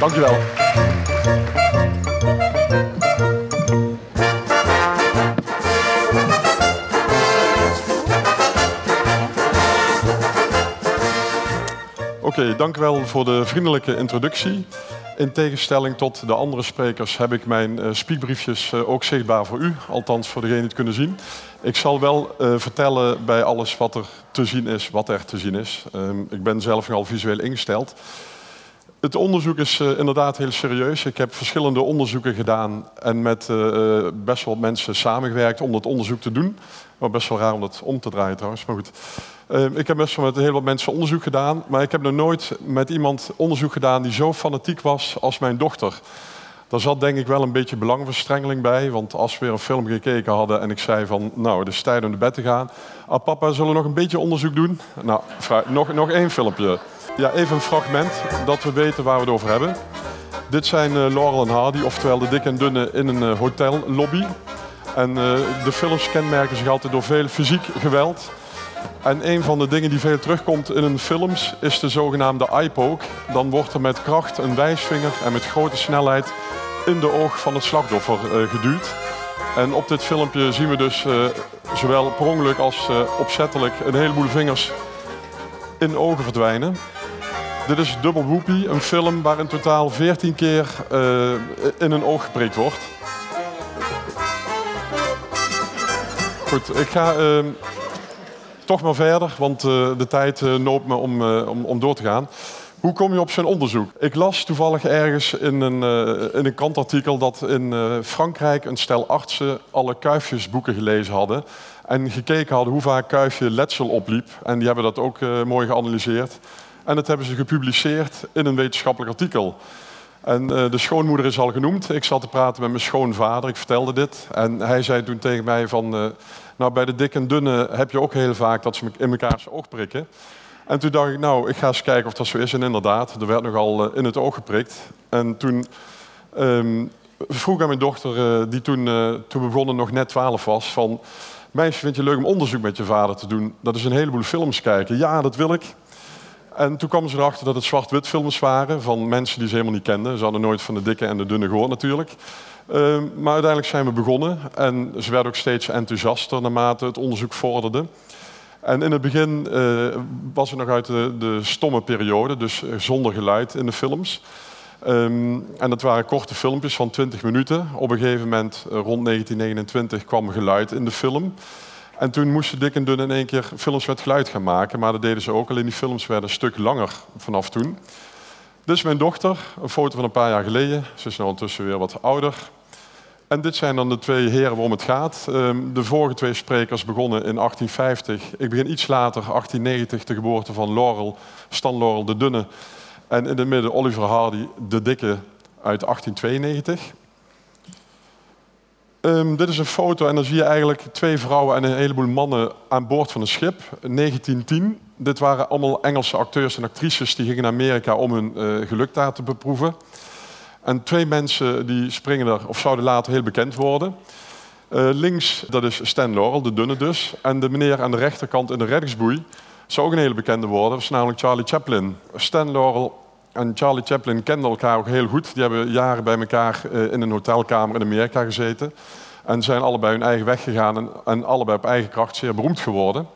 Dankjewel. Oké, dank wel voor de vriendelijke introductie. In tegenstelling tot de andere sprekers heb ik mijn uh, speakbriefjes uh, ook zichtbaar voor u, althans voor degenen die het kunnen zien. Ik zal wel uh, vertellen bij alles wat er te zien is, wat er te zien is. Um, ik ben zelf nogal visueel ingesteld. Het onderzoek is inderdaad heel serieus. Ik heb verschillende onderzoeken gedaan en met best wel mensen samengewerkt om dat onderzoek te doen. Maar best wel raar om dat om te draaien trouwens, maar goed. Ehm, ik heb best wel met heel wat mensen onderzoek gedaan, maar ik heb nog nooit met iemand onderzoek gedaan die zo fanatiek was als mijn dochter. Daar zat denk ik wel een beetje belangverstrengeling bij, want als we weer een film gekeken hadden en ik zei van, nou, het is tijd om naar bed te gaan. Ah, papa, zullen we nog een beetje onderzoek doen? Nou, nog, nog één filmpje. Ja, even een fragment, dat we weten waar we het over hebben. Dit zijn uh, Laurel en Hardy, oftewel de dik en dunne in een uh, hotellobby. En uh, de films kenmerken zich altijd door veel fysiek geweld. En een van de dingen die veel terugkomt in hun films is de zogenaamde eye-poke. Dan wordt er met kracht een wijsvinger en met grote snelheid in de oog van het slachtoffer geduwd. En op dit filmpje zien we dus zowel per ongeluk als opzettelijk een heleboel vingers in ogen verdwijnen. Dit is Double Whoopie, een film waar in totaal 14 keer in een oog geprikt wordt. Goed, ik ga ehm, toch maar verder, want uh, de tijd uh, noopt me om, om, om, door te gaan. Hoe kom je op zo'n onderzoek? Ik las toevallig ergens in een, in een krantartikel dat in Frankrijk een stel artsen alle kuifjesboeken gelezen hadden. En gekeken hadden hoe vaak kuifje letsel opliep. En die hebben dat ook mooi geanalyseerd. En dat hebben ze gepubliceerd in een wetenschappelijk artikel. En de schoonmoeder is al genoemd. Ik zat te praten met mijn schoonvader, ik vertelde dit. En hij zei toen tegen mij van... Nou, bij de dikke en dunne heb je ook heel vaak dat ze in elkaar oog prikken. En toen dacht ik, nou, ik ga eens kijken of dat zo is. En inderdaad, er werd nogal uh, in het oog geprikt. En toen um, vroeg aan mijn dochter, die toen, toen begonnen nog net 12 was, van... Meisje, vind je leuk om onderzoek met je vader te doen? Dat is een heleboel films kijken. Ja, dat wil ik. En toen kwam ze erachter dat het zwart-wit films waren van mensen die ze helemaal niet kenden. Ze hadden nooit van de dikke en de dunne gehoord natuurlijk. Uh, maar uiteindelijk zijn we begonnen en ze werden ook steeds enthousiaster naarmate het onderzoek vorderde. En in het begin uh, was het nog uit de, de, stomme periode, dus zonder geluid in de films. Um, en dat waren korte filmpjes van 20 minuten. Op een gegeven moment, uh, rond 1929, kwam geluid in de film. En toen moesten Dick en Dun in één keer films met geluid gaan maken. Maar dat deden ze ook, alleen die films werden een stuk langer vanaf toen. Dus mijn dochter, een foto van een paar jaar geleden. Ze is nu ondertussen weer wat ouder. En dit zijn dan de twee heren waarom het gaat. Um, de vorige twee sprekers begonnen in 1850. Ik begin iets later, 1890, de geboorte van Laurel, Stan Laurel de Dunne. En in het midden Oliver Hardy de Dikke uit 1892. Um, dit is een foto en dan zie je eigenlijk twee vrouwen en een heleboel mannen aan boord van een schip. 1910. Dit waren allemaal Engelse acteurs en actrices die gingen naar Amerika om hun uh, geluk daar te beproeven. En twee mensen die springen er, of zouden later heel bekend worden. Uh, links, dat is Stan Laurel, de dunne dus. En de meneer aan de rechterkant in de reddingsboei zou ook een hele bekende worden. Dat is namelijk Charlie Chaplin. Stan Laurel en Charlie Chaplin kenden elkaar ook heel goed. Die hebben jaren bij elkaar uh, in een hotelkamer in Amerika gezeten. En zijn allebei hun eigen weg gegaan en, en allebei op eigen kracht zeer beroemd geworden.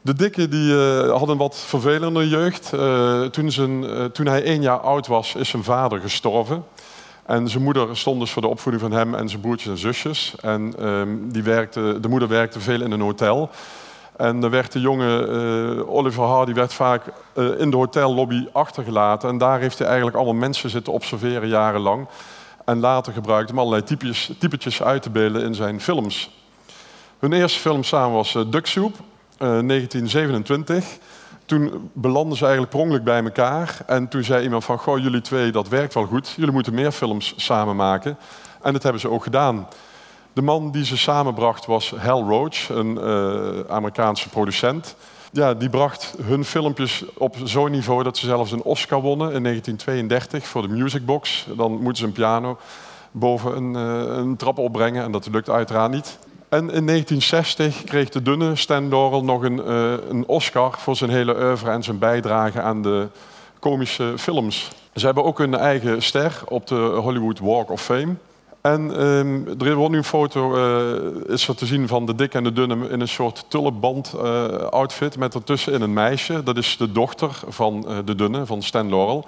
De dikke die, uh, had een wat vervelende jeugd. Uh, toen, zijn, toen, hij één jaar oud was, is zijn vader gestorven. En zijn moeder stond dus voor de opvoeding van hem en zijn broertjes en zusjes. En ehm, die werkte, de moeder werkte veel in een hotel. En dan werd de jonge Oliver Hardy werd vaak in de hotellobby achtergelaten. En daar heeft hij eigenlijk allemaal mensen zitten observeren jarenlang. En later gebruikte hem allerlei typetjes, uit te beelden in zijn films. Hun eerste film samen was Duck Soup. 1927. Eh, toen belanden ze eigenlijk per bij elkaar. En toen zei iemand van, goh, jullie twee, dat werkt wel goed. Jullie moeten meer films samen maken. En dat hebben ze ook gedaan. De man die ze samenbracht was Hal Roach, een uh, Amerikaanse producent. Ja, die bracht hun filmpjes op zo'n niveau dat ze zelfs een Oscar wonnen in 1932 voor de Music Box. Dan moeten ze een piano boven een, uh, een trap opbrengen en dat lukt uiteraard niet. En in 1960 kreeg de dunne Stan Laurel nog een, uh, een Oscar voor zijn hele oeuvre en zijn bijdrage aan de komische films. Ze hebben ook een eigen ster op de Hollywood Walk of Fame. En ehm, er wordt nu een foto uh, is te zien van de dikke en de dunne in een soort tulpenband uh, outfit met ertussenin een meisje. Dat is de dochter van uh, de dunne, van Stan Laurel.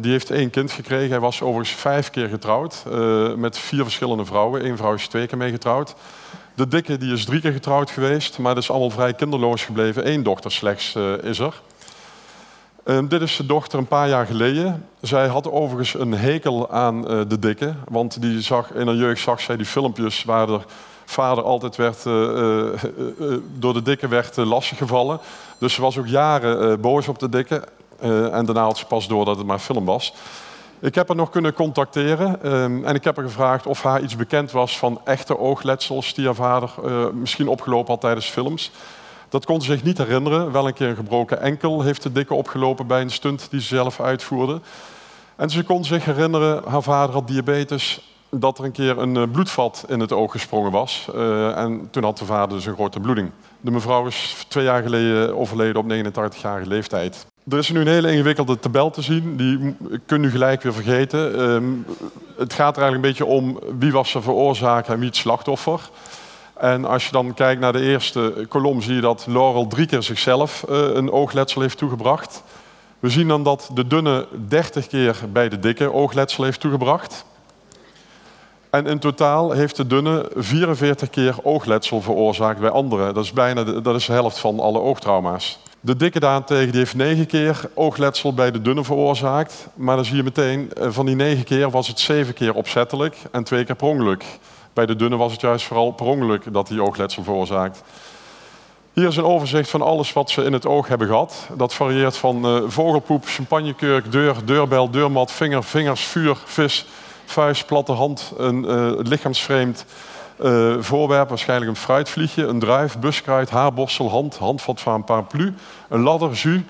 die heeft één kind gekregen. Hij was overigens vijf keer getrouwd met vier verschillende vrouwen. Eén vrouw is twee keer mee getrouwd. De dikke die is drie keer getrouwd geweest, maar dat is allemaal vrij kinderloos gebleven. Eén dochter slechts is er. Um, dit is de dochter een paar jaar geleden. Zij had overigens een hekel aan uh, de dikke. Want die zag, in haar jeugd zag zij die filmpjes waar de vader altijd werd, uh, uh, door de dikke werd lastiggevallen. Dus ze was ook jaren boos op de dikke. en daarna had ze pas door dat het maar film was. Ik heb haar nog kunnen contacteren um, en ik heb haar gevraagd of haar iets bekend was van echte oogletsels die haar vader misschien opgelopen had tijdens films. Dat kon ze zich niet herinneren. Wel een keer een gebroken enkel heeft de dikke opgelopen bij een stunt die ze zelf uitvoerde. En ze kon zich herinneren, haar vader had diabetes, dat er een keer een eh, bloedvat in het oog gesprongen was. Uh, en toen had de vader dus een grote bloeding. De mevrouw is twee jaar geleden overleden op 89-jarige leeftijd. Er is nu een hele ingewikkelde tabel te zien. Die kun je gelijk weer vergeten. Um, het gaat er eigenlijk een beetje om wie was de veroorzaker en wie het slachtoffer. En als je dan kijkt naar de eerste kolom, zie je dat Laurel drie keer zichzelf uh, een oogletsel heeft toegebracht. We zien dan dat de dunne 30 keer bij de dikke oogletsel heeft toegebracht. En in totaal heeft de dunne 44 keer oogletsel veroorzaakt bij anderen. Dat is bijna de, dat is de helft van alle oogtrauma's. De dikke daarentegen die heeft 9 keer oogletsel bij de dunne veroorzaakt. Maar dan zie je meteen, eh, van die 9 keer was het 7 keer opzettelijk en 2 keer per ongeluk. Bij de dunne was het juist vooral per ongeluk dat die oogletsel veroorzaakt. Hier is een overzicht van alles wat ze in het oog hebben gehad. Dat varieert van uh, vogelpoep, champagnekurk, deur, deurbel, deurmat, vinger, vingers, vuur, vis, vuist, platte hand, een uh, lichaamsvreemd uh, voorwerp, waarschijnlijk een fruitvliegje, een druif, buskruid, haarborstel, hand, handvat van een paraplu, een ladder, jus,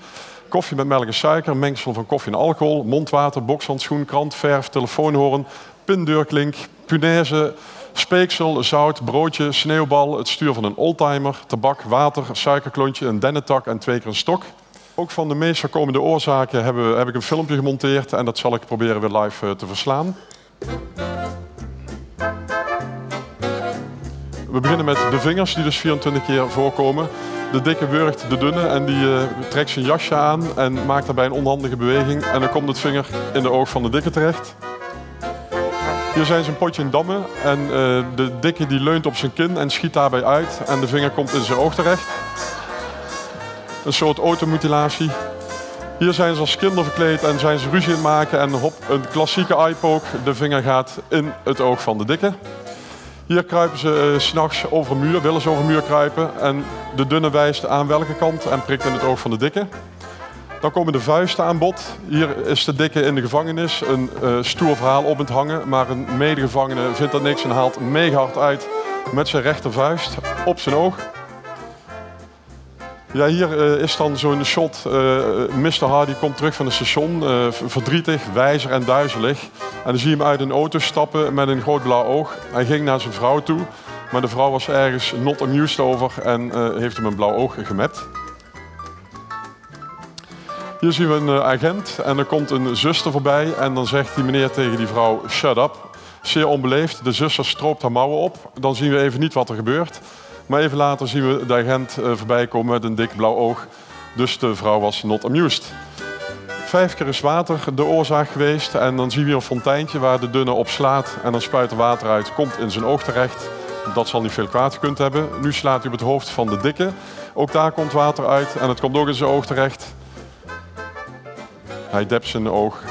koffie met melk en suiker, mengsel van koffie en alcohol, mondwater, bokshandschoen, krant, verf, telefoonhoorn, pindeurklink, punaise, Speeksel, zout, broodje, sneeuwbal, het stuur van een oldtimer, tabak, water, suikerklontje, een dennentak en twee keer een stok. Ook van de meest voorkomende oorzaken heb ik een filmpje gemonteerd en dat zal ik proberen weer live uh, te verslaan. We beginnen met de vingers, die dus 24 keer voorkomen. De dikke wurgt de dunne en die uh, trekt zijn jasje aan en maakt daarbij een onhandige beweging. En dan komt het vinger in de oog van de dikke terecht. Hier zijn ze een potje in dammen en uh, de dikke die leunt op zijn kin en schiet daarbij uit en de vinger komt in zijn oog terecht. Een soort automutilatie. Hier zijn ze als kinderen verkleed en zijn ze ruzie in maken en hop, een klassieke eyepoke. De vinger gaat in het oog van de dikke. Hier kruipen ze uh, s'nachts over muur, willen ze over een muur kruipen en de dunne wijst aan welke kant en prikt in het oog van de dikke. Dan komen de vuisten aan bod. Hier is de dikke in de gevangenis een uh, stoer verhaal op het hangen. Maar een medegevangene vindt dat niks en haalt mega hard uit met zijn rechtervuist op zijn oog. Ja, hier uh, is dan zo'n shot. Uh, Mr. Hardy komt terug van het station, verdrietig, wijzer en duizelig. En dan zie je hem uit een auto stappen met een groot blauw oog. Hij ging naar zijn vrouw toe, maar de vrouw was ergens not amused over en heeft hem een blauw oog gemapt. Hier zien we een eh, agent en er komt een zuster voorbij en dan zegt die meneer tegen die vrouw, shut up. Zeer onbeleefd, de zuster stroopt haar mouwen op. Dan zien we even niet wat er gebeurt. Maar even later zien we de agent uh, voorbij komen met een dik blauw oog. Dus de vrouw was not amused. Vijf keer is water de oorzaak geweest. En dan zien we een fonteintje waar de dunne op slaat. En dan spuit er water uit, komt in zijn oog terecht. Dat zal niet veel kwaad gekund hebben. Nu slaat hij op het hoofd van de dikke. Ook daar komt water uit en het komt ook in zijn oog terecht. Hij dept zijn oog.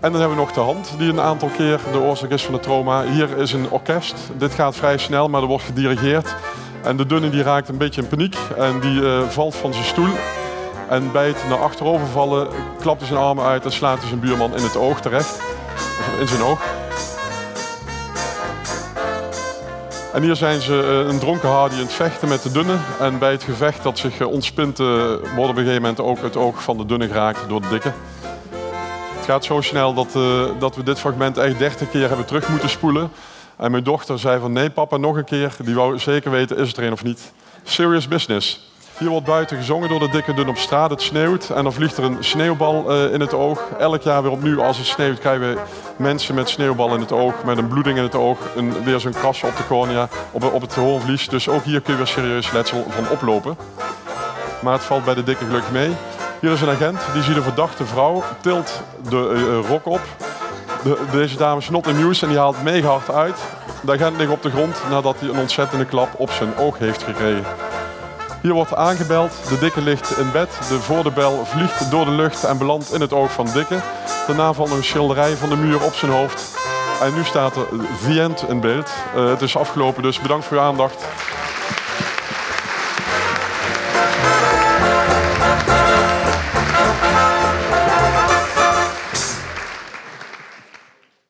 En dan hebben we nog de hand, die een aantal keer de oorzaak is van het trauma. Hier is een orkest. Dit gaat vrij snel, maar er wordt gedirigeerd. En de dunne die raakt een beetje in paniek en die uh, valt van zijn stoel. En bij het naar achterover vallen klapt hij zijn armen uit en slaat hij zijn buurman in het oog terecht. In zijn oog. En hier zijn ze eh, een dronken hardy in het vechten met de dunne. En bij het gevecht dat zich eh, ontspint, eh, wordt op een gegeven moment ook het oog van de dunne geraakt door de dikke. Het gaat zo snel dat, dat we dit fragment echt 30 keer hebben terug moeten spoelen. En mijn dochter zei van nee papa, nog een keer. Die wou zeker weten, is het er een of niet. Serious business. Hier wordt buiten gezongen door de dikke dun op straat. Het sneeuwt en dan vliegt er een sneeuwbal eh, in het oog. Elk jaar weer opnieuw als het sneeuwt krijgen we mensen met sneeuwbal in het oog. Met een bloeding in het oog. Een, weer zo'n krasje op de cornea, op, op het hoornvlies. Dus ook hier kun je weer serieus letsel van oplopen. Maar het valt bij de dikke gelukkig mee. Hier is een agent, die ziet een verdachte vrouw, tilt de uh, rok op. De, deze dame is not amused en die haalt mega hard uit. De agent ligt op de grond nadat hij een ontzettende klap op zijn oog heeft gekregen. Hier wordt aangebeld, de dikke ligt in bed, de voor de bel vliegt door de lucht en belandt in het oog van dikke. Daarna valt een schilderij van de muur op zijn hoofd. En nu staat er The End in beeld. Uh, het is afgelopen, dus bedankt voor uw aandacht.